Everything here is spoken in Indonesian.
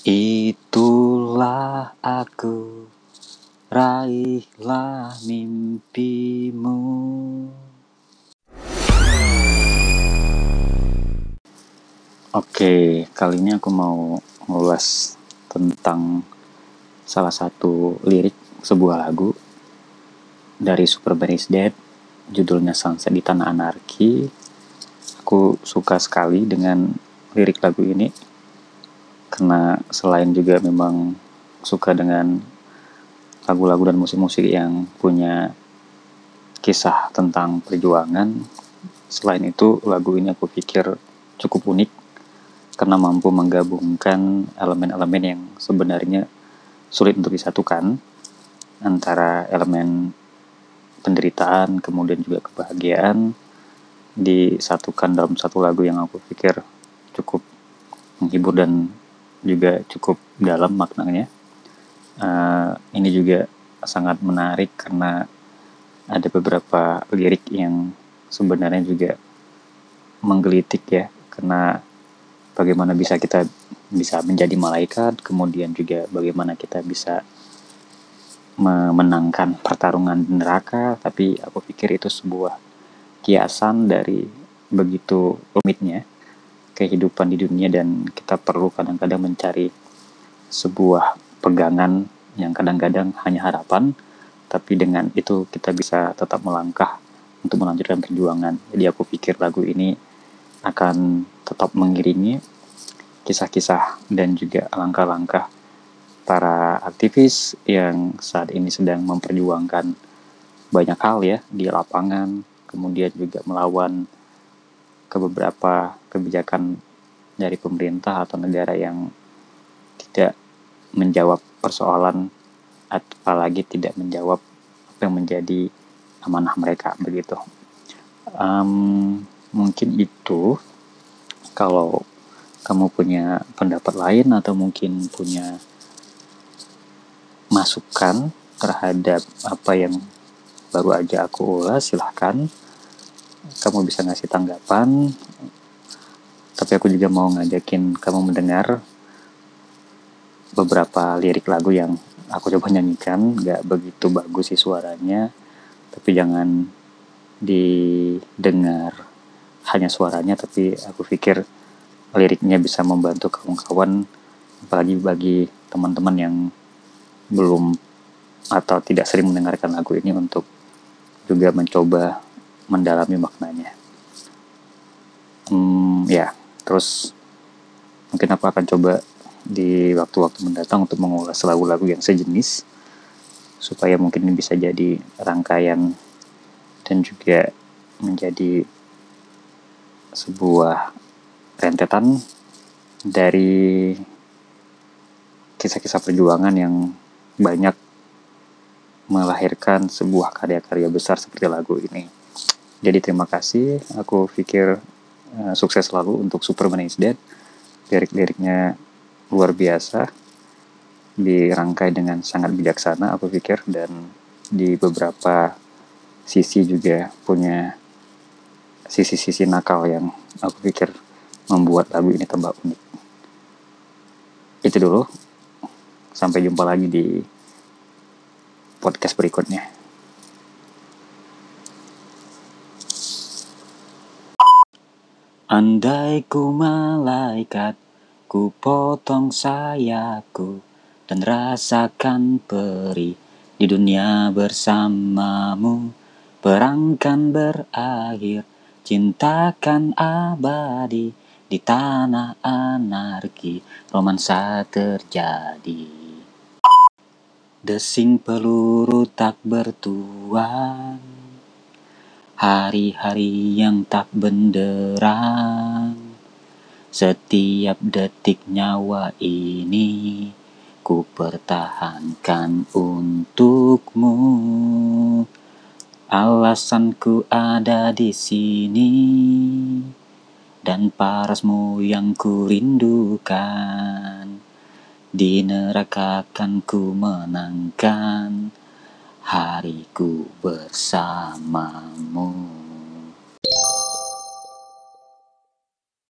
Itulah aku, raihlah mimpimu. Oke, kali ini aku mau ngulas tentang salah satu lirik sebuah lagu dari Super Bass Dead, judulnya Sunset di Tanah Anarki. Aku suka sekali dengan lirik lagu ini karena selain juga memang suka dengan lagu-lagu dan musik-musik yang punya kisah tentang perjuangan. Selain itu, lagu ini aku pikir cukup unik karena mampu menggabungkan elemen-elemen yang sebenarnya sulit untuk disatukan antara elemen penderitaan kemudian juga kebahagiaan disatukan dalam satu lagu yang aku pikir cukup menghibur dan juga cukup dalam maknanya. Uh, ini juga sangat menarik karena ada beberapa lirik yang sebenarnya juga menggelitik ya karena bagaimana bisa kita bisa menjadi malaikat kemudian juga bagaimana kita bisa memenangkan pertarungan neraka. Tapi aku pikir itu sebuah kiasan dari begitu rumitnya kehidupan di dunia dan kita perlu kadang-kadang mencari sebuah pegangan yang kadang-kadang hanya harapan, tapi dengan itu kita bisa tetap melangkah untuk melanjutkan perjuangan. Jadi aku pikir lagu ini akan tetap mengiringi kisah-kisah dan juga langkah-langkah para aktivis yang saat ini sedang memperjuangkan banyak hal ya di lapangan, kemudian juga melawan ke beberapa kebijakan dari pemerintah atau negara yang tidak menjawab persoalan apalagi tidak menjawab apa yang menjadi amanah mereka begitu. Um, mungkin itu. Kalau kamu punya pendapat lain atau mungkin punya masukan terhadap apa yang baru aja aku ulas silahkan. Kamu bisa ngasih tanggapan aku juga mau ngajakin kamu mendengar beberapa lirik lagu yang aku coba nyanyikan gak begitu bagus sih suaranya tapi jangan didengar hanya suaranya tapi aku pikir liriknya bisa membantu kawan-kawan apalagi bagi teman-teman yang belum atau tidak sering mendengarkan lagu ini untuk juga mencoba mendalami maknanya. Terus mungkin aku akan coba di waktu-waktu mendatang untuk mengulas lagu-lagu yang sejenis supaya mungkin bisa jadi rangkaian dan juga menjadi sebuah rentetan dari kisah-kisah perjuangan yang banyak melahirkan sebuah karya-karya besar seperti lagu ini. Jadi terima kasih, aku pikir uh, sukses selalu untuk Superman is Dead. Lirik-liriknya luar biasa dirangkai dengan sangat bijaksana aku pikir dan di beberapa sisi juga punya sisi-sisi nakal yang aku pikir membuat lagu ini tambah unik. Itu dulu. Sampai jumpa lagi di podcast berikutnya Andai ku malaikat Ku potong sayapku dan rasakan perih di dunia bersamamu. Perangkan berakhir, cintakan abadi di tanah anarki, romansa terjadi. Desing peluru tak bertuan, hari-hari yang tak benderang setiap detik nyawa ini ku pertahankan untukmu. Alasanku ada di sini dan parasmu yang ku rindukan. Di neraka kan ku menangkan hariku bersamamu.